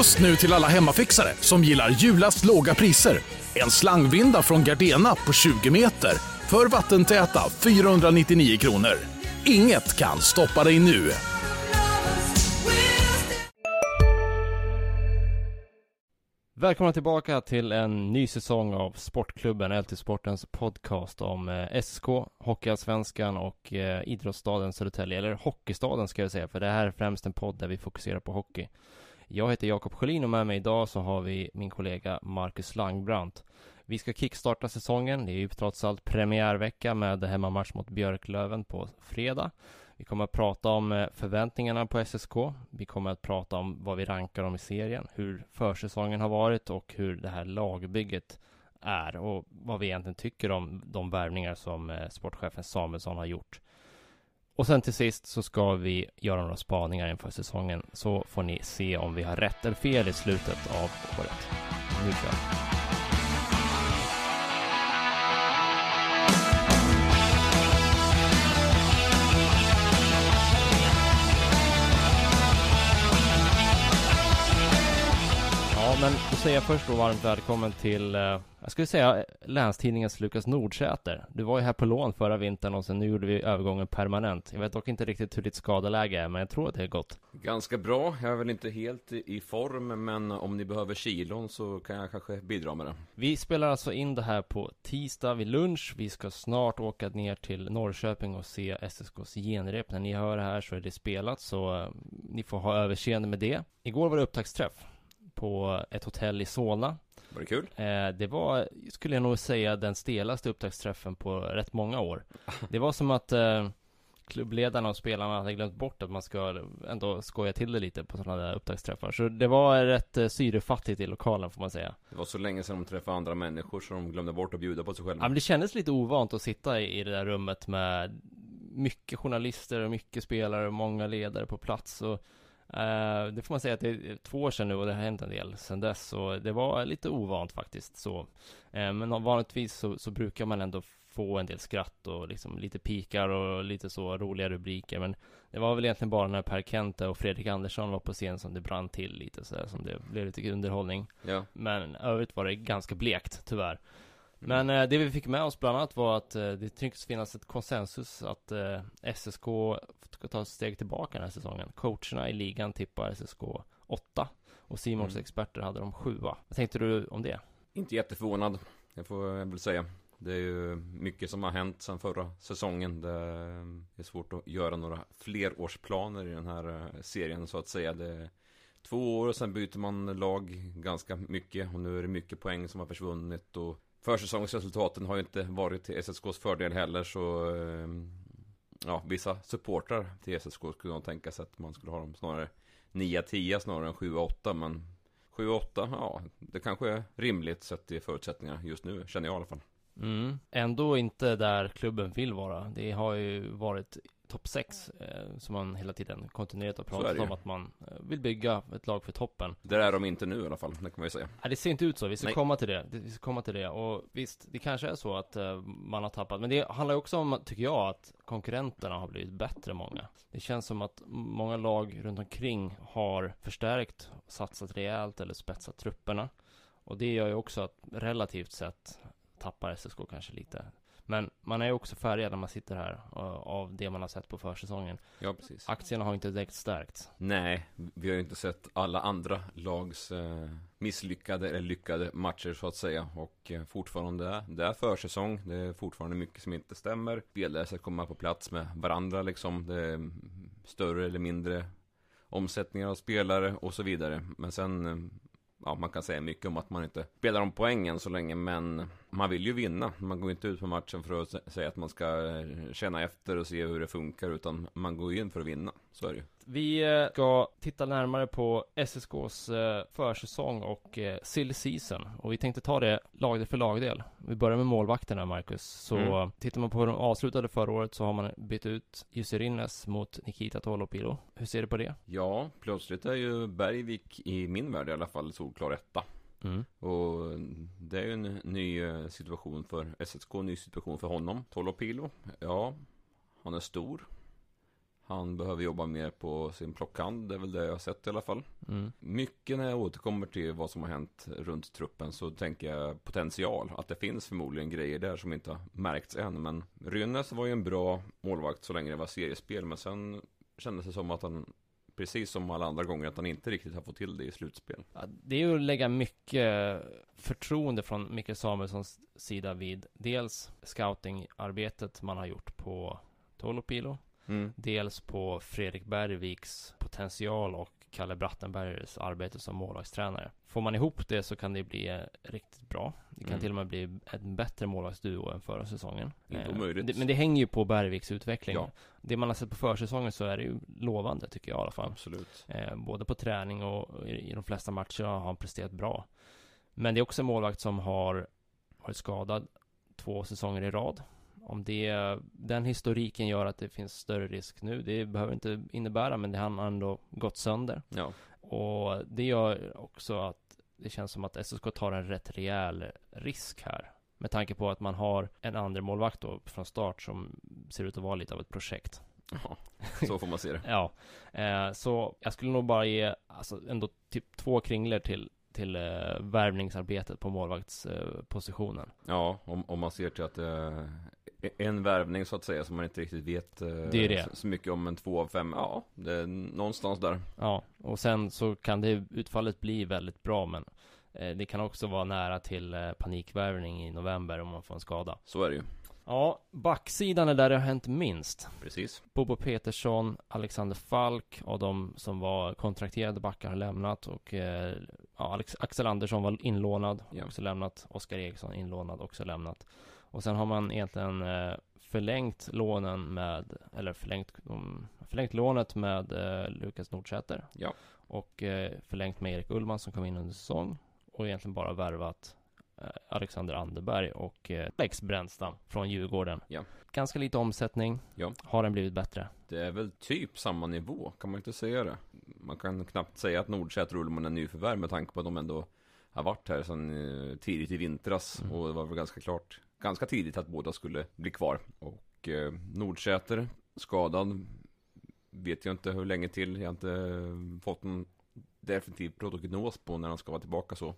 Just nu till alla hemmafixare som gillar julast låga priser. En slangvinda från Gardena på 20 meter för vattentäta 499 kronor. Inget kan stoppa dig nu. Välkomna tillbaka till en ny säsong av Sportklubben, LT Sportens podcast om eh, SK, Hockeyallsvenskan och eh, idrottsstaden Södertälje, eller Hockeystaden ska jag säga, för det här är främst en podd där vi fokuserar på hockey. Jag heter Jakob Sjölin och med mig idag så har vi min kollega Marcus Langbrandt. Vi ska kickstarta säsongen, det är ju trots allt premiärvecka med hemmamatch mot Björklöven på fredag. Vi kommer att prata om eh, förväntningarna på SSK. Vi kommer att prata om vad vi rankar dem i serien, hur försäsongen har varit och hur det här lagbygget är och vad vi egentligen tycker om de värvningar som eh, sportchefen Samuelsson har gjort. Och sen till sist så ska vi göra några spaningar inför säsongen så får ni se om vi har rätt eller fel i slutet av året. Nu kör vi! Men då säger jag först då varmt välkommen till, eh, jag skulle säga Länstidningens Lukas Nordsäter. Du var ju här på lån förra vintern och sen nu gjorde vi övergången permanent. Jag vet dock inte riktigt hur ditt skadeläge är, men jag tror att det är gott. Ganska bra. Jag är väl inte helt i form, men om ni behöver kilon så kan jag kanske bidra med det. Vi spelar alltså in det här på tisdag vid lunch. Vi ska snart åka ner till Norrköping och se SSKs genrep. När ni hör det här så är det spelat, så eh, ni får ha överseende med det. Igår var det upptaktsträff på ett hotell i Solna. Var det kul? Eh, det var, skulle jag nog säga, den stelaste upptaktsträffen på rätt många år. Det var som att eh, klubbledarna och spelarna hade glömt bort att man ska ändå skoja till det lite på sådana där upptaktsträffar. Så det var rätt eh, syrefattigt i lokalen får man säga. Det var så länge sedan de träffade andra människor så de glömde bort att bjuda på sig själva. Ja, men det kändes lite ovant att sitta i, i det där rummet med mycket journalister och mycket spelare och många ledare på plats. Och Uh, det får man säga att det är två år sedan nu och det har hänt en del sedan dess. Så det var lite ovant faktiskt så. Uh, men vanligtvis så, så, brukar man ändå få en del skratt och liksom lite pikar och lite så roliga rubriker. Men det var väl egentligen bara när Per Kente och Fredrik Andersson var på scen som det brann till lite så där, som det blev lite underhållning. Ja. Men övrigt var det ganska blekt tyvärr. Men eh, det vi fick med oss bland annat var att eh, det tycks finnas ett konsensus att eh, SSK ska ta ett steg tillbaka den här säsongen. Coacherna i ligan tippar SSK 8 och Simons mm. experter hade de 7 Vad tänkte du om det? Inte jätteförvånad, det får jag väl säga. Det är ju mycket som har hänt sedan förra säsongen. Det är svårt att göra några flerårsplaner i den här eh, serien så att säga. Det är två år och sen byter man lag ganska mycket och nu är det mycket poäng som har försvunnit och Försäsongsresultaten har ju inte varit till SSKs fördel heller så ehm, Ja, vissa supportrar till SSK skulle nog tänka sig att man skulle ha dem snarare 9-10 snarare än 7-8 men 7-8, ja det kanske är rimligt sett till förutsättningarna just nu känner jag i alla fall mm. Ändå inte där klubben vill vara Det har ju varit topp 6 eh, Som man hela tiden kontinuerligt har pratat om att man eh, vill bygga ett lag för toppen. Där är de inte nu i alla fall, det kan man ju säga. Nej, det ser inte ut så, vi ska Nej. komma till det. Vi ska komma till det. Och visst, det kanske är så att eh, man har tappat. Men det handlar ju också om, tycker jag, att konkurrenterna har blivit bättre många. Det känns som att många lag runt omkring har förstärkt, satsat rejält eller spetsat trupperna. Och det gör ju också att relativt sett tappar SSK kanske lite men man är också färgad när man sitter här av det man har sett på försäsongen. Ja, precis. Aktierna har inte direkt stärkt. Nej, vi har ju inte sett alla andra lags eh, misslyckade eller lyckade matcher så att säga. Och eh, fortfarande, det är försäsong. Det är fortfarande mycket som inte stämmer. Spelare ska komma på plats med varandra liksom. Det är större eller mindre omsättningar av spelare och så vidare. Men sen eh, ja, man kan säga mycket om att man inte spelar om poängen så länge, men man vill ju vinna. Man går inte ut på matchen för att säga att man ska eh, känna efter och se hur det funkar, utan man går ju in för att vinna. Så är det ju. Vi eh, ska titta närmare på SSKs eh, försäsong och silly season. Och vi tänkte ta det lagdel för lagdel. Vi börjar med målvakterna, Marcus. Så mm. tittar man på hur de avslutade förra året så har man bytt ut Jussi Rinnes mot Nikita Tolopilo. Hur ser du på det? Ja, plötsligt är ju Bergvik i min värld i alla fall solklar etta. Mm. Och det är ju en ny eh, situation för SSK, en ny situation för honom. Tolopilo, ja, han är stor. Han behöver jobba mer på sin plockhand, det är väl det jag har sett i alla fall. Mm. Mycket när jag återkommer till vad som har hänt runt truppen så tänker jag potential. Att det finns förmodligen grejer där som inte har märkts än. Men Rynnes var ju en bra målvakt så länge det var seriespel. Men sen kändes det som att han precis som alla andra gånger, att han inte riktigt har fått till det i slutspel. Ja, det är ju att lägga mycket förtroende från Mikael Samuelssons sida vid dels scoutingarbetet man har gjort på Tolopilo, Mm. dels på Fredrik Bergviks potential och Kalle Brattenbergers arbete som målvaktstränare. Får man ihop det så kan det bli riktigt bra. Det kan Mm. till och med bli en bättre målvaktsduo än förra säsongen. Inte Eh, omöjligt. men det hänger ju på Bergviks utveckling. Ja. Det man har sett på försäsongen så är det ju lovande tycker jag i alla fall. Absolut. Eh, både på träning och i, i de flesta matcher har han presterat bra. Men det är också en målvakt som har varit skadad två säsonger i rad. Om det, den historiken gör att det finns större risk nu, det behöver inte innebära, men det har ändå gått sönder. Ja, Och det gör också att det känns som att SSK tar en rätt rejäl risk här. Med tanke på att man har en andra målvakt då från start som ser ut att vara lite av ett projekt. ja. så får man se det. Ja, eh, så jag skulle nog bara ge alltså ändå typ två kringlor till till eh, värvningsarbetet på målvaktspositionen. Ja, om, om man ser till att eh, en värvning så att säga som man inte riktigt vet eh, Det är det. Så, så mycket om en två av fem. Ja, det är någonstans där. Ja, och sen så kan det utfallet bli väldigt bra, men eh, det kan också vara nära till eh, panikvärvning i november om man får en skada. Så är det ju. Ja, backsidan är där det har hänt minst. Precis. Bobo Petersson, Alexander Falk och de som var kontrakterade backar har lämnat och eh, ja, Alex, Axel Andersson var inlånad, Ja. också lämnat. Oskar Eriksson inlånad, också lämnat. Och sen har man egentligen eh, förlängt lånen med, eller förlängt, förlängt lånet med eh, Lukas Nordsäter. Ja. Och eh, förlängt med Erik Ullman som kom in under säsong. Och egentligen bara värvat Alexander Anderberg och Lex Brännstam från Djurgården. Ja. Ganska lite omsättning. Ja. Har den blivit bättre? Det är väl typ samma nivå, kan man inte säga det? Man kan knappt säga att Nordsäter och Ullman är nyförvärv med tanke på att de ändå har varit här sedan tidigt i vintras. Mm. Och det var väl ganska klart, ganska tidigt att båda skulle bli kvar. Och eh, Nordsäter, skadad, vet jag inte hur länge till. Jag har inte eh, fått en definitiv prognos på när han ska vara tillbaka så.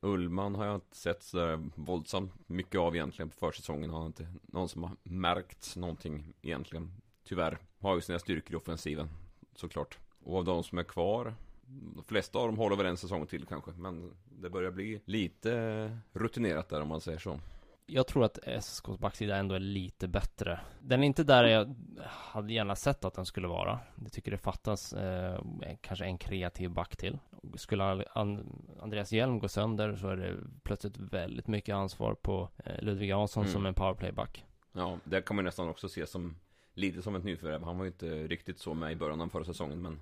Ullman har jag inte sett så våldsamt mycket av egentligen på försäsongen. Har inte någon som har märkt någonting egentligen. Tyvärr. Har ju sina styrkor i offensiven. Såklart. Och av de som är kvar. De flesta av dem håller väl en säsong till kanske. Men det börjar bli lite rutinerat där om man säger så. Jag tror att SSKs backsida ändå är lite bättre. Den är inte där jag hade gärna sett att den skulle vara. Jag tycker det fattas eh, kanske en kreativ back till. Skulle An- Andreas Hjelm gå sönder så är det plötsligt väldigt mycket ansvar på eh, Ludvig Jansson Mm. som en powerplayback. Ja, det kan man nästan också se som lite som ett nyförvärv. Han var ju inte riktigt så med i början av förra säsongen. Men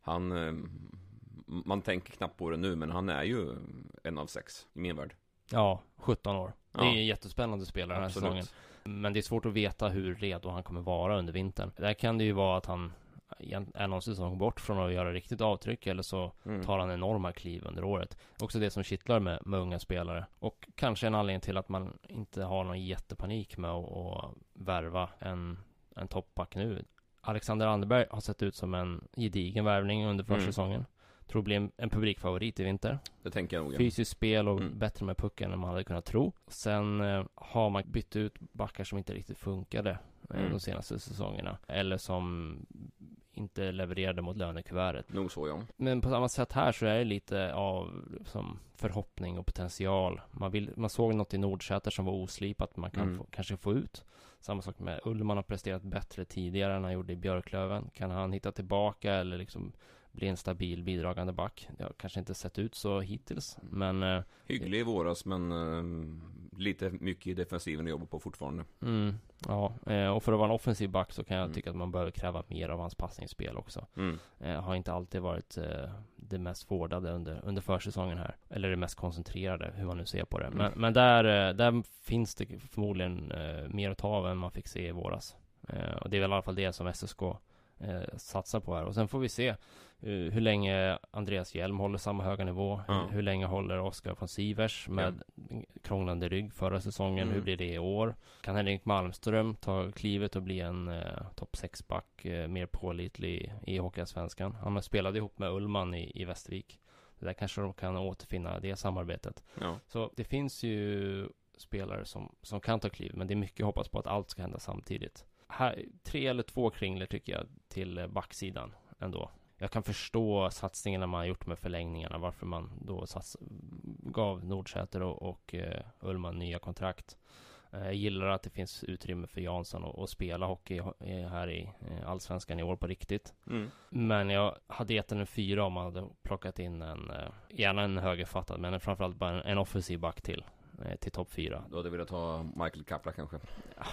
han... eh, Man tänker knappt på det nu, men han är ju en av sex i min värld. Ja, 17 år. Det är Ja. en jättespännande spelare den här säsongen. Men det är svårt att veta hur redo han kommer vara under vintern. Där kan det ju vara att han är någon säsong bort från att göra riktigt avtryck eller så Mm. tar han enorma kliv under året. Också det som kittlar med, med unga spelare. Och kanske en anledning till att man inte har någon jättepanik med att, att värva en, en toppback nu. Alexander Anderberg har sett ut som en gedigen värvning under Mm. Tror blir en, publikfavorit i vinter. Det tänker jag nog. Fysiskt spel och Mm. bättre med pucken än man hade kunnat tro. Sen eh, har man bytt ut backar som inte riktigt funkade eh, Mm. de senaste säsongerna. Eller som inte levererade mot lönekuvertet. Nog så ja. Men på samma sätt här så är det lite av som förhoppning och potential. Man, vill, man såg något i Nordsäter som var oslipat man kan Mm. få, kanske få ut. Samma sak med Ullman har presterat bättre tidigare än han gjorde i Björklöven. Kan han hitta tillbaka eller liksom bli en stabil bidragande back? Det har kanske inte sett ut så hittills, men eh, Hygglig i våras, men eh, lite mycket i defensiven att jobba på fortfarande. mm, ja, eh, och för att vara en offensiv back så kan jag Mm. tycka att man behöver kräva mer av hans passningsspel också. Mm. Eh, har inte alltid varit eh, det mest vårdade under, under försäsongen här. Eller det mest koncentrerade, hur man nu ser på det. Men, Mm. men där, eh, där finns det förmodligen mer att ta av än man fick se i våras. Och det är väl i alla fall det som SSK satsar på här. Och sen får vi se hur länge Andreas Hjelm håller samma höga nivå. Ja. Hur, länge håller Oskar von Sivers med krånglande rygg förra säsongen. Mm. Hur blir det i år? Kan Henrik Malmström ta klivet och bli en eh, topp 6-back, eh, mer pålitlig i Hockeyallsvenskan? Han har spelat ihop med Ullman i, i Västervik. Det där kanske de kan återfinna det samarbetet. Ja, Så det finns ju spelare som, som kan ta kliv, men det är mycket hoppas på att allt ska hända samtidigt. Här, tre eller två kringlor tycker jag till eh, backsidan ändå. Jag kan förstå satsningarna man har gjort med förlängningarna, varför man då sats, gav Nordsäter och, och uh, Ullman nya kontrakt. Uh, jag gillar att det finns utrymme för Jansson att, spela hockey här i uh, Allsvenskan i år på riktigt. mm. Men jag hade gett den en fyra om man hade plockat in en, gärna en högerfattad, men framförallt bara en, en offensiv back till till topp fyra. Du hade velat ha Michael Kapla kanske?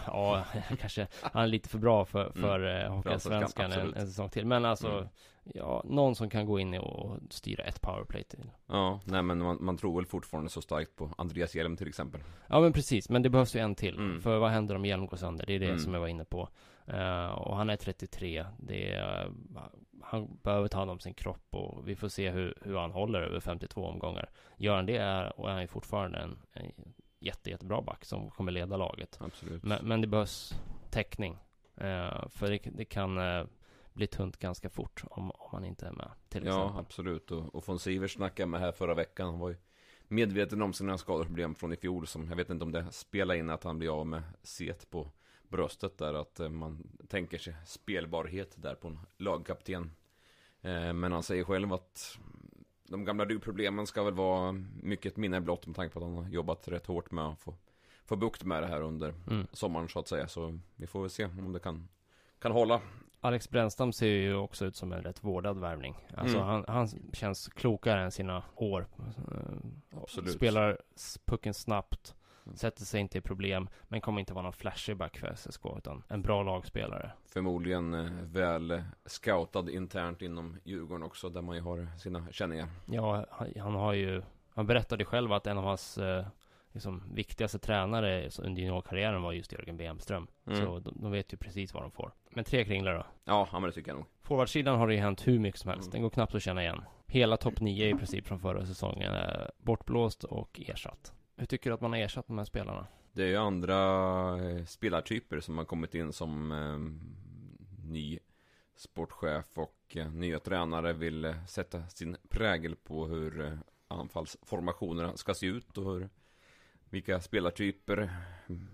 Ja, kanske. Han är lite för bra för, för mm. Hockeyallsvenskan en, en säsong till. Men alltså, mm. ja, någon som kan gå in och styra ett powerplay till. Ja, nej men man, man tror väl fortfarande så starkt på Andreas Hjelm till exempel. Ja, men precis. Men det behövs ju en till. Mm. För vad händer om Hjelm går sönder? Det är det Mm. som jag var inne på. Uh, och han är 33. Det är, uh, han behöver ta hand om sin kropp och vi får se hur, hur han håller över 52 omgångar. Gör han det är, och är han ju fortfarande en, en jätte, jättebra back som kommer leda laget. Absolut. Men, men det behövs täckning. Uh, för det, det kan uh, bli tunt ganska fort om, om man inte är med. Till ja, exempel. absolut. Och, och von Sivers snackade med här förra veckan. Han var ju medveten om sina skadeproblem från i fjol. Som jag vet inte om det spelar in att han blir av med set på bröstet där. Att eh, man tänker sig spelbarhet där på en lagkapten. Eh, men han säger själv att de gamla ryggproblemen ska väl vara mycket ett minne blott med tanke på att han har jobbat rätt hårt med att få, få bukt med det här under Mm. sommaren så att säga. Så vi får väl se om det kan, kan hålla. Alex Brännström ser ju också ut som en rätt vårdad värvning. Alltså Mm. han, han känns klokare än sina år. Eh, Absolut. Spelar pucken snabbt. Sätter sig inte i problem. Men kommer inte vara någon flashig back för SSK. Utan en bra lagspelare. Förmodligen eh, väl eh, scoutad internt inom Djurgården också, där man ju har sina känningar. Ja, han, har ju... Han berättade själv att en av hans eh, liksom, viktigaste tränare under juniorkarriären var just Jörgen Bemström. Mm. Så de, de vet ju precis vad de får. Men tre kringlar då. Ja, ja, men det tycker jag nog. Forwardsidan har det ju hänt hur mycket som helst. Mm. Den går knappt att känna igen. Hela topp 9 i princip från förra säsongen är bortblåst och ersatt. Hur tycker du att man har ersatt de här spelarna? Det är ju andra eh, spelartyper som har kommit in som eh, ny sportchef och eh, nya tränare vill eh, sätta sin prägel på hur eh, anfallsformationerna ska se ut och hur, vilka spelartyper,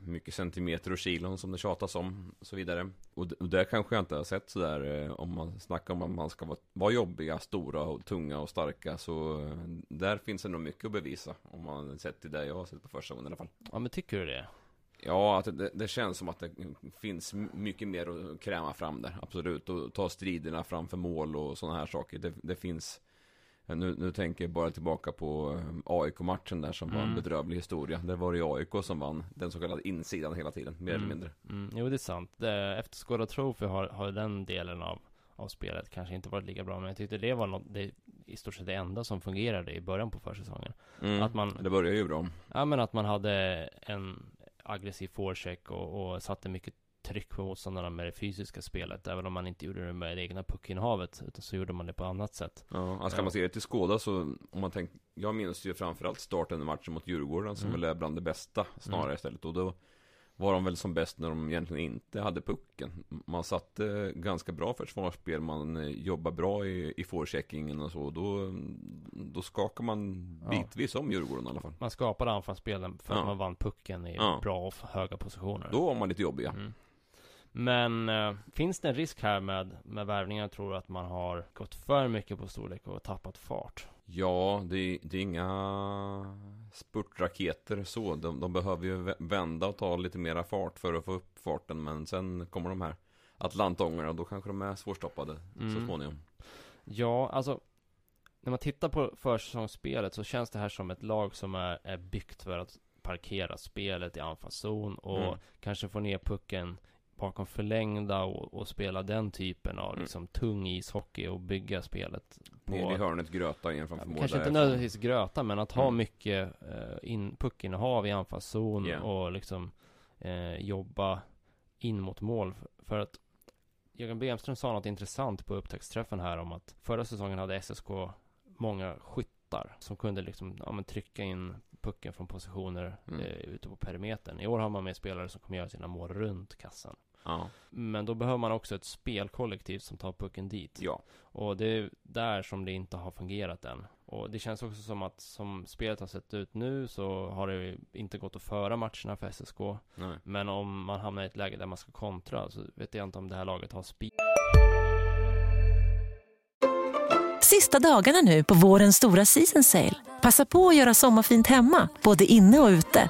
mycket centimeter och kilon som det tjatas om och så vidare. Och, och där kanske jag inte har sett sådär eh, om man snackar om att man ska vara, vara jobbiga, stora och tunga och starka så eh, där finns det nog mycket att bevisa om man sett till det jag har sett på första gången i alla fall. Ja men tycker du det? Ja, att det, det känns som att det finns mycket mer att kräma fram där, absolut. Och ta striderna framför mål och sådana här saker. Det, det finns... Nu, nu tänker jag bara tillbaka på eh, AIK-matchen där som var en Mm. bedrövlig historia. Där var det ju AIK som vann den så kallade insidan hela tiden, mer eller Mm. mindre. Mm, jo det är sant. Efterskåda Trophy har, har den delen av, av spelet kanske inte varit lika bra. Men jag tyckte det var något, det, i stort sett det enda som fungerade i början på försäsongen. Mm. Att man- Det börjar ju bra. Ja men att man hade en aggressiv forecheck och, och satte mycket tryck på motståndarna med det fysiska spelet. Även om man inte gjorde det med det egna puckinnehavet. Utan så gjorde man det på annat sätt. Ja, alltså Ja. man se det till skåda så om man tänker Jag minns ju framförallt starten i matchen mot Djurgården som Mm. väl är bland det bästa snarare Mm. istället och då var de väl som bäst när de egentligen inte hade pucken Man satte ganska bra försvarsspel Man eh, jobbar bra i, i forecheckingen och så Då, då skakar man Ja. bitvis om Djurgården i alla fall Man skapade anfallsspelen för att Ja. man vann pucken i Ja. bra och höga positioner. Då var man lite jobbiga Mm. Men eh, finns det en risk här med, med värvningar? Tror du att man har gått för mycket på storlek och tappat fart? Ja, det, det är inga spurtraketer så. De, de behöver ju vä- vända och ta lite mera fart för att få upp farten. Men sen kommer de här Atlantångarna och då kanske de är svårstoppade så Mm. småningom. Ja, alltså när man tittar på försäsongsspelet så känns det här som ett lag som är, är byggt för att parkera spelet i anfallszon och Mm. kanske få ner pucken bakom förlängda och, och spela den typen av Mm. liksom tung ishockey och bygga spelet på Ner i hörnet gröta igen framför mål. Kanske inte nödvändigtvis gröta men att ha Mm. mycket eh, in, puckinnehav i anfallszon Yeah. och liksom eh, jobba in mot mål. För att Jörgen Bemström sa något intressant på upptäcktsträffen här om att förra säsongen hade SSK många skytt, kantar som kunde liksom, ja men trycka in pucken från positioner Mm. eh, ute på perimetern. I år har man med spelare som kommer göra sina mål runt kassan. Ja, Men då behöver man också ett spelkollektiv som tar pucken dit. ja, Och det är där som det inte har fungerat än. Och det känns också som att som spelet har sett ut nu så har det inte gått att föra matcherna för SSK. nej. Men om man hamnar i ett läge där man ska kontra så vet jag inte om det här laget har speed. Sista dagarna nu på vårens stora season sale. Passa på att göra sommarfint hemma, både inne och ute.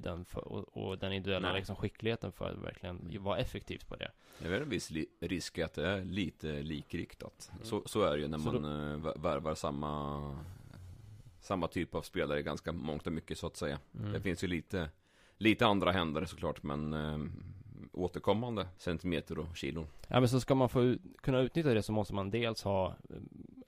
i den för, och, och den individuella liksom, skickligheten för att verkligen vara effektivt på det. Det är väl en viss risk att det är lite likriktat. Så, så är det ju när Så man eh, vär- värvar samma Samma typ av spelare ganska mångt och mycket så att säga. Mm. Det finns ju lite Lite andra händer såklart men eh, Återkommande centimeter och kilon. Ja men så ska man få ut, kunna utnyttja det så måste man dels ha eh,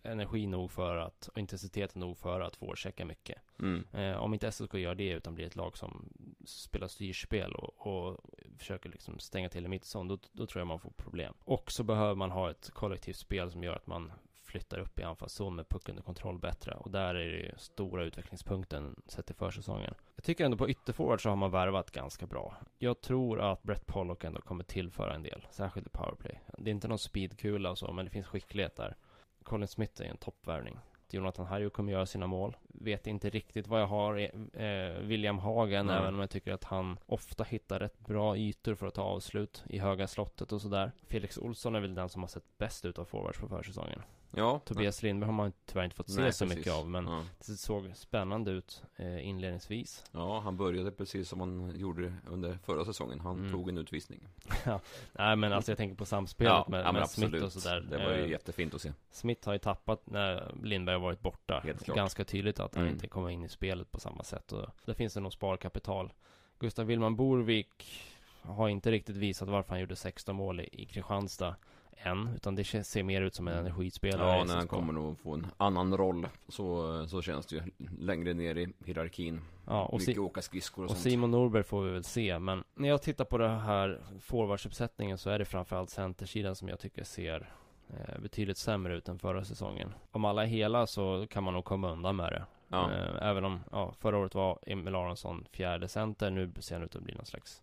energi nog för att, och intensitet nog för att forechecka mycket. Mm. Eh, om inte SSK gör det utan blir ett lag som spelar styrspel och, och försöker liksom stänga till i mittzon, då, då tror jag man får problem. Och så behöver man ha ett kollektivt spel som gör att man flyttar upp i anfallszon med puck under kontroll bättre. Och där är det ju stora utvecklingspunkten sett till försäsongen. Jag tycker ändå på ytterforward så har man värvat ganska bra. Jag tror att Brett Pollock ändå kommer tillföra en del, särskilt i powerplay. Det är inte någon speedkula och så, men det finns skicklighet där. Colin Smith är en toppvärvning. Jonathan Harju kommer göra sina mål. Vet inte riktigt vad jag har eh, William Hagen, Nej. även om jag tycker att han ofta hittar rätt bra ytor för att ta avslut i höga slottet och sådär. Felix Olsson är väl den som har sett bäst ut av forwards på försäsongen. Ja. Tobias Lindberg har man tyvärr inte fått se Nej, så precis. mycket av, men ja. det såg spännande ut eh, inledningsvis. ja, han började precis som han gjorde under förra säsongen. Han Mm. tog en utvisning. Nej men alltså jag tänker på samspelet med, ja, med Smith och sådär. Det var ju Eh, jättefint att se. Smith har ju tappat när Lindberg har varit borta. Helt klart. Ganska tydligt att han Mm. inte kommer in i spelet på samma sätt. Och där finns det nog sparkapital. Gustav Willman Borvik har inte riktigt visat varför han gjorde 16 mål i, i Kristianstad än. Utan det ser mer ut som en energispelare. Ja, när han kommer nog få en annan roll. Så, så känns det ju längre ner i hierarkin. Ja, och, Mycket si- åka skridskor och, och sånt. Simon Norberg får vi väl se. Men när jag tittar på det här forwardsuppsättningen så är det framförallt centersidan som jag tycker ser eh, betydligt sämre ut än förra säsongen. Om alla är hela så kan man nog komma undan med det. Ja. Eh, Även om, ja, förra året var Emil Aronsson fjärde center, nu ser han ut att bli någon slags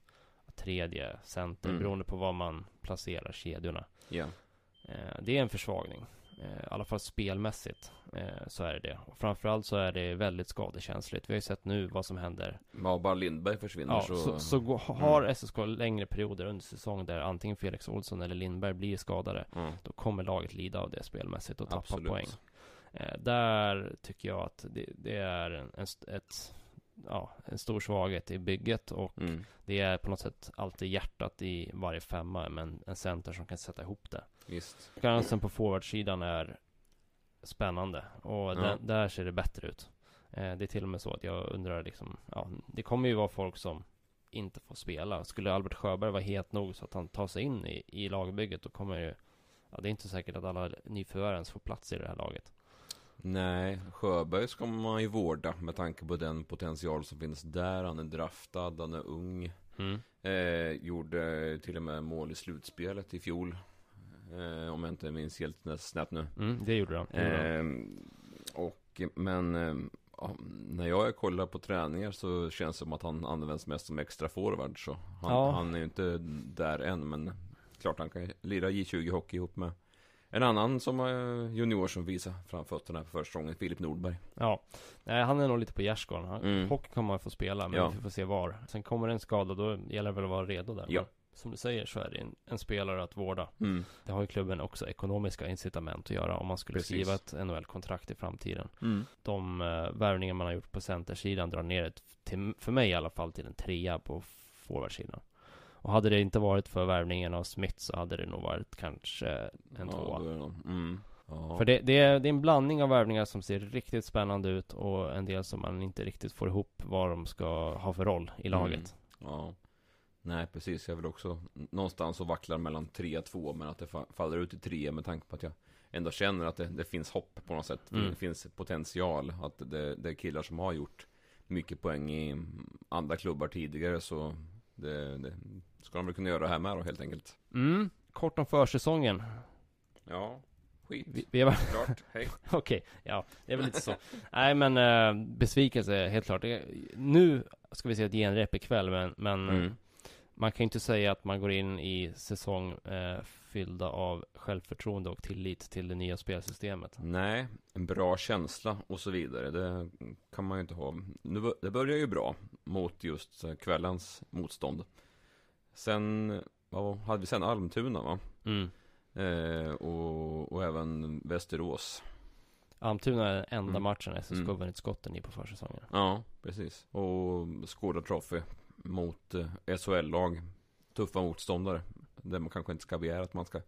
tredje center, Mm. beroende på var man placerar kedjorna. Eh, Det är en försvagning, Eh, i alla fall spelmässigt, eh, så är det det. Och framförallt så är det väldigt skadekänsligt. Vi har ju sett nu vad som händer. Ja, bara Lindberg försvinner Ja, så... så, så, gå- har SSK längre perioder under säsong där antingen Felix Olsson eller Lindberg blir skadade, Ja, då kommer laget lida av det spelmässigt och tappa absolut. poäng. Eh, där tycker jag att det, det är en, ett, ja, en stor svaghet i bygget och Mm. det är på något sätt alltid hjärtat i varje femma men en center som kan sätta ihop det. Visst. Konkurrensen på forwardsidan är spännande och Ja. där, där ser det bättre ut. Eh, det är till och med så att jag undrar liksom, ja, det kommer ju vara folk som inte får spela. Skulle Albert Sjöberg vara helt nog så att han tar sig in i, i lagbygget då kommer ju, ja det är inte säkert att alla nyförvärv ens får plats i det här laget. Nej, Sjöberg ska man ju vårda med tanke på den potential som finns där. Han är draftad, han är ung. Mm. Eh, gjorde till och med mål i slutspelet i fjol. Eh, om jag inte minns helt snabbt nu. Mm, det gjorde han. Eh, och, men eh, ja, när jag kollar på träningar så känns det som att han används mest som extra forward. Så han, Ja. han är ju inte där än, men klart han kan lira J20 hockey ihop med en annan som är junior som visar framfötterna på första gången, Filip Nordberg. Ja, nej, han är nog lite på gärdsgården. Han- Mm. Hockey kommer man få spela, men Ja. vi får se var. Sen kommer en skada, då gäller det väl att vara redo där. Ja. Men Som du säger så är det en, en spelare att vårda. Mm. Det har ju klubben också ekonomiska incitament att göra om man skulle Precis. skriva ett NHL-kontrakt i framtiden. Mm. De uh, värvningar man har gjort på centersidan drar ner det till, för mig i alla fall, till en trea på forwardsidan. Och hade det inte varit för värvningen av Smith så hade det nog varit kanske en Ja, tvåa. mm. Ja. För det, det, är, det är en blandning av värvningar som ser riktigt spännande ut och en del som man inte riktigt får ihop vad de ska ha för roll i laget. Mm. Ja. Nej, precis. Jag vill också någonstans och vacklar mellan 3 och 2, men att det fa- faller ut i 3 med tanke på att jag ändå känner att det, det finns hopp på något sätt. Mm. Det finns potential. Att det, det är killar som har gjort mycket poäng i andra klubbar tidigare, så det, det ska de väl kunna göra här med då, helt enkelt. Mm. Kort om försäsongen. Ja, skit. Vi, vi har Klart, hej. Okej, ja, det är väl lite så. Nej, men eh, besvikelse, helt klart. Det, nu ska vi se ett genrep ikväll, men, men Mm. man kan ju inte säga att man går in i säsong eh, fyllda av självförtroende och tillit till det nya spelsystemet. Nej, en bra känsla och så vidare. Det kan man ju inte ha. Det börjar ju bra mot just eh, kvällens motstånd. Sen, vad hade vi sen? Almtuna va? Mm. Eh, och, och även Västerås. Almtuna är den enda Mm. matchen SSK Mm. vunnit skotten i på försäsongen. Ja, precis. Och Skåda Trophy mot eh, SHL-lag. Tuffa motståndare. Där man kanske inte ska begära att man ska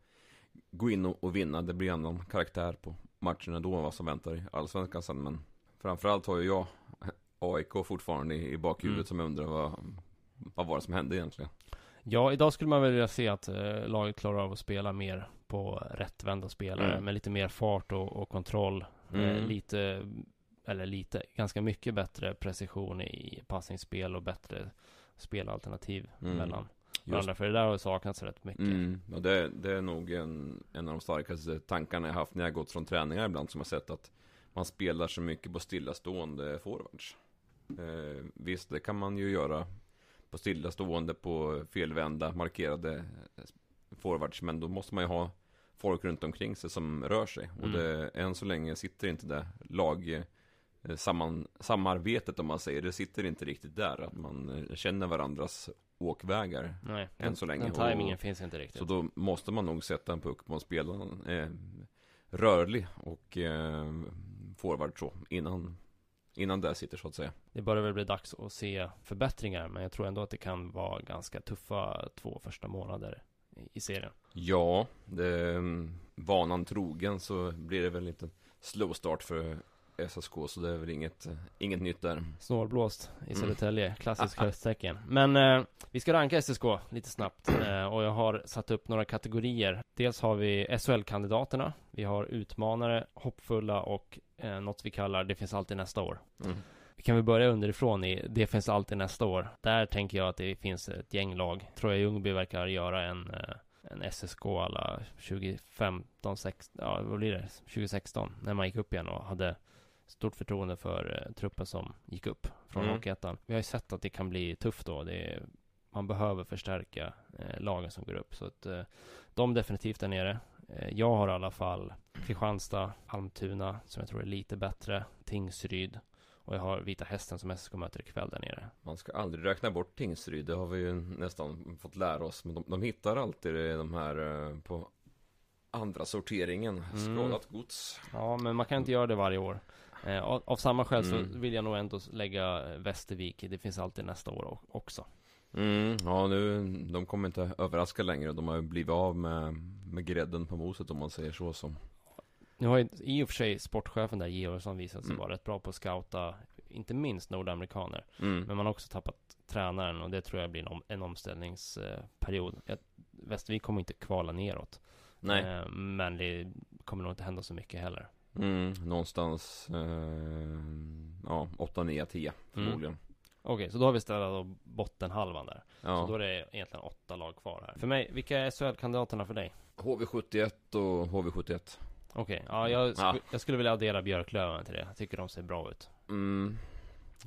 gå in och, och vinna. Det blir en annan karaktär på matcherna då än vad som väntar i Allsvenskan sen. Men framförallt har ju jag AIK fortfarande i, i bakhuvudet Mm. som jag undrar vad, vad var det som hände egentligen? Ja, idag skulle man väl vilja se att eh, laget klarar av att spela mer på rättvända spelare Mm. med lite mer fart och, och kontroll. Eh, Mm. lite, eller lite, ganska mycket bättre precision i passningsspel och bättre spelalternativ Mm. mellan varandra. För det där har saknats rätt mycket. Mm, och det, det är nog en, en av de starkaste tankarna jag haft när jag gått från träningar ibland som jag sett att man spelar så mycket på stillastående forwards. Eh, visst, det kan man ju göra på stillastående, på felvända, markerade forwards, men då måste man ju ha folk runt omkring sig som rör sig. Och Mm. det, än så länge sitter inte det lag samman, samarbetet om man säger, det sitter inte riktigt där. Att man eh, känner varandras åkvägar. Nej, Än så länge. den Och- tajmingen finns inte riktigt. Så då måste man nog sätta en puck på en spelare eh, rörlig och eh, forward så innan, innan det sitter så att säga. Det börjar väl bli dags att se förbättringar, men jag tror ändå att det kan vara ganska tuffa två första månader i, serien. Ja, det, mm, vanan trogen så blir det väl en slow start för SSK så det är väl inget, eh, inget nytt där. Snålblåst i Mm. Södertälje, klassisk hösttecken. Men eh, vi ska ranka SSK lite snabbt eh, och jag har satt upp några kategorier. Dels har vi SHL-kandidaterna, vi har utmanare, hoppfulla och eh, något vi kallar Det finns alltid nästa år. Mm. Vi kan väl börja underifrån i Det finns alltid nästa år. Där tänker jag att det finns ett gäng lag. Troja Ljungby verkar göra en, eh, en SSK alla 2015, 16, ja vad blir det? 2016 när man gick upp igen och hade stort förtroende för eh, truppen som gick upp från Mm. Hockeyettan. Vi har ju sett att det kan bli tufft då. Det är, man behöver förstärka eh, lagen som går upp. Så att eh, de definitivt där nere. Eh, jag har i alla fall Kristianstad, Almtuna som jag tror är lite bättre, Tingsryd och jag har Vita Hästen som SSK möter ikväll där nere. Man ska aldrig räkna bort Tingsryd, det har vi ju nästan fått lära oss. Men de, de hittar alltid de här eh, på andra sorteringen, Mm. skrodat gods. Ja, men man kan inte göra det varje år. Eh, av, av samma skäl Mm. så vill jag nog ändå lägga eh, Västervik. Det finns alltid nästa år också. Mm, ja nu, de kommer inte överraska längre. De har ju blivit av med, med grädden på moset om man säger så. så. Nu har ju i och för sig sportchefen där, Georgsson, visat sig Mm. vara rätt bra på att scouta, inte minst nordamerikaner. Mm. Men man har också tappat tränaren och det tror jag blir en, om, en omställningsperiod. Jag, Västervik kommer inte kvala neråt. Nej, Eh, men det kommer nog inte hända så mycket heller. Mm, någonstans eh, ja, 8, 9, 10 förmodligen. Okej, så då har vi ställt då bottenhalvan där. Så då Ja. är det egentligen åtta lag kvar här. För mig, vilka är SHL-kandidaterna för dig? HV71 och HV71. Okej, ja, jag, sk- Ja. jag skulle vilja addera Björklöven till det. Jag tycker de ser bra ut. Mm,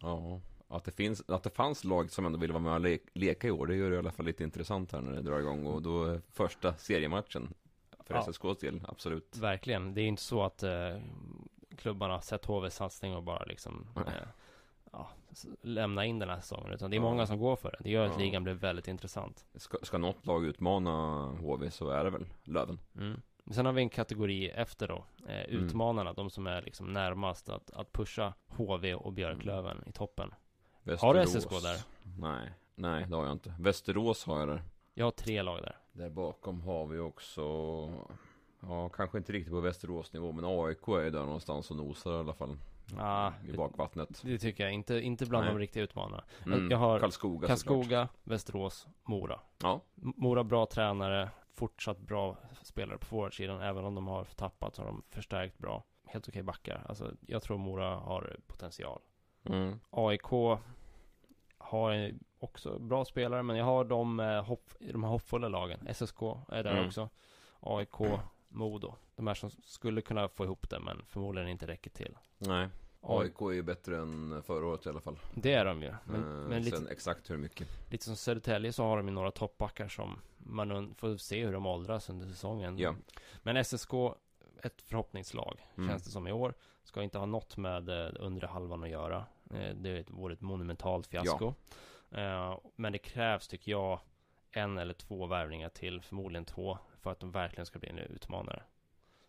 ja, att det, finns, att det fanns lag som ändå ville vara med och le- leka i år, det gör det i alla fall lite intressant här när det drar igång. Och då är första seriematchen för Ja. SSKs del, absolut. Verkligen. Det är inte så att eh, klubbarna sett HVs satsning och bara liksom eh, ja, lämna in den här säsongen. Utan det är Ja. många som går för det. Det gör att ligan blir väldigt intressant. Ska, ska något lag utmana HV så är det väl Löven. Mm. Sen har vi en kategori efter då. Eh, Mm. utmanarna, de som är liksom närmast att, att pusha HV och Björklöven i toppen. Har du Västerås. SSK där? Nej, nej det har jag inte. Västerås har jag där. Jag har tre lag där. Där bakom har vi också Ja, kanske inte riktigt på Västeråsnivå, men AIK är ju där någonstans och nosar i alla fall. Ah, I bakvattnet. Det tycker jag inte, inte bland Nej. de riktiga utmanarna. Mm. Jag har Karlskoga. Karlskoga, Västerås, Mora. Ja, Mora bra tränare, fortsatt bra spelare på forwardsidan. Även om de har tappat så har de förstärkt bra. Helt okej backar. Alltså, jag tror Mora har potential. mm. AIK har också bra spelare, men jag har de, eh, hopp, de här hoppfulla lagen. SSK är där Mm. också. AIK, Modo. De här som skulle kunna få ihop det, men förmodligen inte räcker till. Nej. AIK, är ju bättre än förra året i alla fall. det är de ju. Men, Eh, men lite, Sen exakt hur mycket. lite som Södertälje så har de ju några toppbackar som man får se hur de åldras under säsongen. Ja. Men SSK, ett förhoppningslag, Mm. känns det som i år. Ska inte ha något med eh, undre halvan att göra. Eh, det vore ett monumentalt fiasko. Eh, men det krävs, tycker jag, en eller två värvningar till, förmodligen två, för att de verkligen ska bli en utmanare.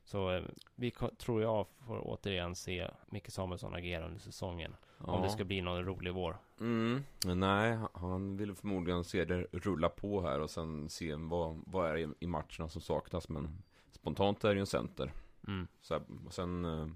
Så vi tror jag får återigen se Micke Samuelsson agera under säsongen. Om det ska bli någon rolig vår. Mm. Nej, han vill förmodligen se det rulla på här och sen se vad, vad är i matcherna som saknas. Men spontant är det ju en center. Mm. Så här, och sen, eh,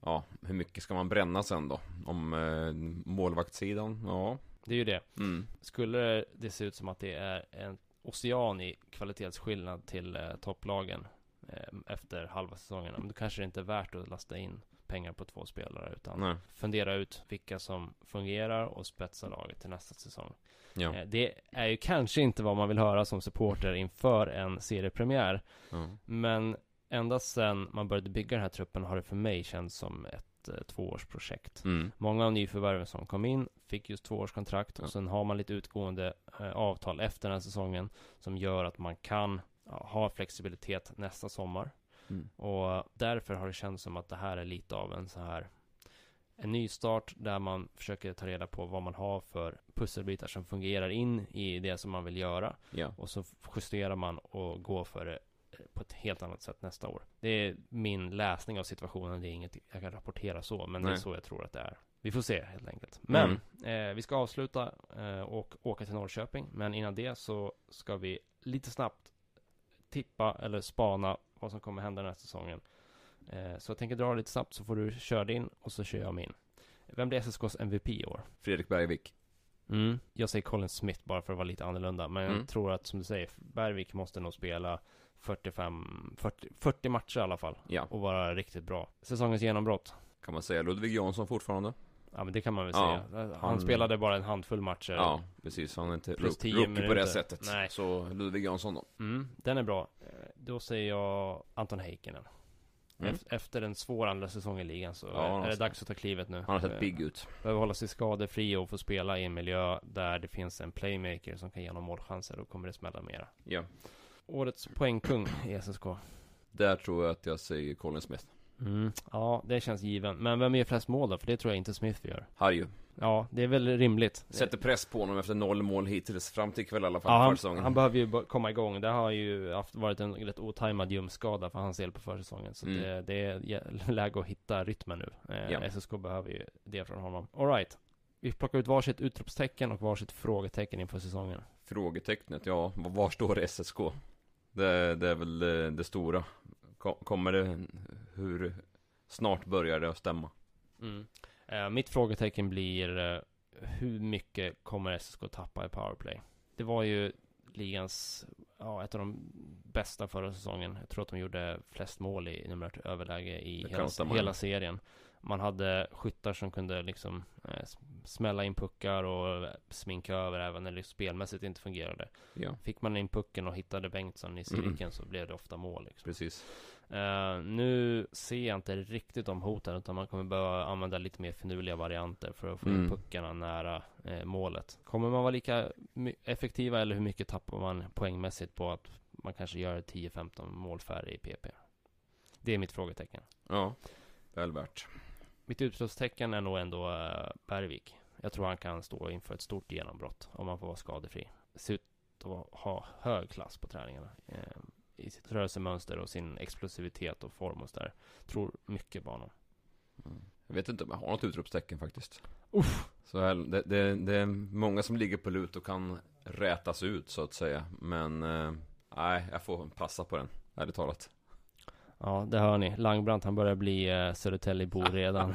ja, hur mycket ska man bränna sen då? Om eh, målvaktssidan? Ja. Det är ju det. Mm. Skulle det se ut som att det är en ocean i kvalitetsskillnad till eh, topplagen eh, efter halva säsongen, men då kanske det inte är värt att lasta in pengar på två spelare, utan Nej. fundera ut vilka som fungerar och spetsa laget till nästa säsong. Ja. Eh, Det är ju kanske inte vad man vill höra som supporter inför en seriepremiär. ja. Men ända sedan man började bygga den här truppen har det för mig känts som ett eh, tvåårsprojekt. Mm. Många av nyförvärven som kom in fick just tvåårskontrakt och sen har man lite utgående eh, avtal efter den här säsongen som gör att man kan ja, ha flexibilitet nästa sommar. Mm. Och därför har det känts som att det här är lite av en så här en ny start där man försöker ta reda på vad man har för pusselbitar som fungerar in i det som man vill göra. Ja. Och så justerar man och går för det på ett helt annat sätt nästa år. Det är min läsning av situationen. Det är inget jag kan rapportera så, men det är Nej. så jag tror att det är. Vi får se helt enkelt. Men eh, vi ska avsluta eh, och åka till Norrköping. Men innan det så ska vi lite snabbt tippa eller spana vad som kommer hända den här säsongen. Eh, så jag tänker dra lite snabbt så får du köra din och så kör jag min. Vem blir SSKs MVP i år? Fredrik Bergvik. Mm. Jag säger Colin Smith bara för att vara lite annorlunda. Men Mm. jag tror att som du säger, Bergvik måste nog spela 45, 40, 40 matcher i alla fall. Ja. Och vara riktigt bra. Säsongens genombrott. Kan man säga Ludvig Jansson fortfarande? Ja men det kan man väl Ja, säga. Han, han- spelade bara en handfull matcher. Ja, precis. Han är inte Plus ro- 10 rookie på det sättet. Nej. Så Ludvig Jansson då. Mm, den är bra. Då säger jag Anton Heikkinen. Mm. Ef- Efter en svår andra säsong i ligan så Ja, är- det dags att ta klivet nu. Han har sett pigg ut. Behöver hålla sig skadefri och få spela i en miljö där det finns en playmaker som kan ge honom målchanser. Då kommer det smälla mera. Ja. Årets poängkung i SSK. Där tror jag att jag säger Colin Smith. Mm. Ja, det känns given. Men vem gör flest mål då? För det tror jag inte Smith gör. Harju. Ja, det är väl rimligt. Sätter press på honom efter noll mål hittills. Fram till ikväll i alla fall. Ja, han, försäsongen. han behöver ju komma igång. Det har ju haft, varit en rätt otajmad ljumskada för hans del på försäsongen. Så Mm. det, det är läge att hitta rytmen nu. Eh, Ja. SSK behöver ju det från honom. Alright. Vi plockar ut varsitt utropstecken och varsitt frågetecken inför säsongen. Frågetecknet, ja. Var står SSK? Det, det är väl det, det stora. Ko- Kommer det... Hur snart börjar det att stämma? Mm. Eh, mitt frågetecken blir eh, hur mycket kommer SSK tappa i powerplay? Det var ju ligans, ja, ett av de bästa förra säsongen. Jag tror att de gjorde flest mål i numerärt överläge i hela, stämma, hela serien. Man hade skyttar som kunde liksom eh, smälla in puckar och sminka över även när det spelmässigt inte fungerade. Ja, Fick man in pucken och hittade Bengtsson i cirkeln så blev det ofta mål. Liksom. precis. Eh, nu ser jag inte riktigt de hoten utan man kommer behöva använda lite mer finurliga varianter för att få in Mm. puckarna nära eh, målet. Kommer man vara lika effektiva eller hur mycket tappar man poängmässigt på att man kanske gör 10-15 mål färre i PP? Det är mitt frågetecken. Ja, väl värt. Mitt utropstecken är nog ändå eh, Bergvik. Jag tror han kan stå inför ett stort genombrott om han får vara skadefri. Ser ut att ha hög klass på träningarna. Eh, I sitt rörelsemönster och sin explosivitet och form och sådär. Tror mycket på honom. Jag vet inte om jag har något utropstecken faktiskt. Uff. Så här, det, det, det är många som ligger på lut och kan rätas ut så att säga. Men eh, nej, jag får passa på den, ärligt talat. Ja, det hör ni. Langbrandt han börjar bli eh, Södertäljebo redan.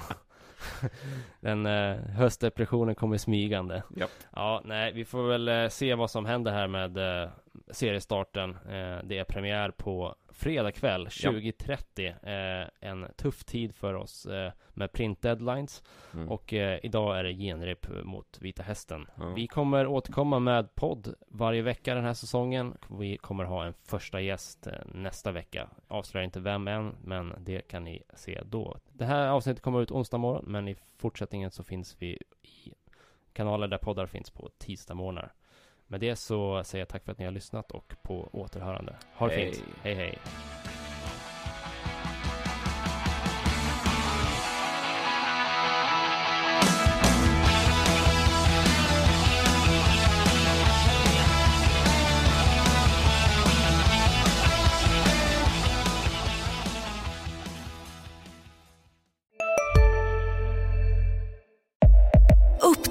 Den eh, höstdepressionen kommer smygande. Japp. Ja, nej, vi får väl eh, se vad som händer här med eh, seriestarten. Eh, det är premiär på fredag kväll 20.30. Eh, en tuff tid för oss eh, med print deadlines. Mm. Och idag är det genrep mot Vita Hästen. Ja. Vi kommer återkomma med podd varje vecka den här säsongen. Vi kommer ha en första gäst nästa vecka. Avslöjar inte vem än, men det kan ni se då. Det här avsnittet kommer ut onsdag morgon, men i fortsättningen så finns vi i kanaler där poddar finns på tisdag morgnar. Med det så säger jag tack för att ni har lyssnat och på återhörande. Ha det Hej. fint. Hej hej.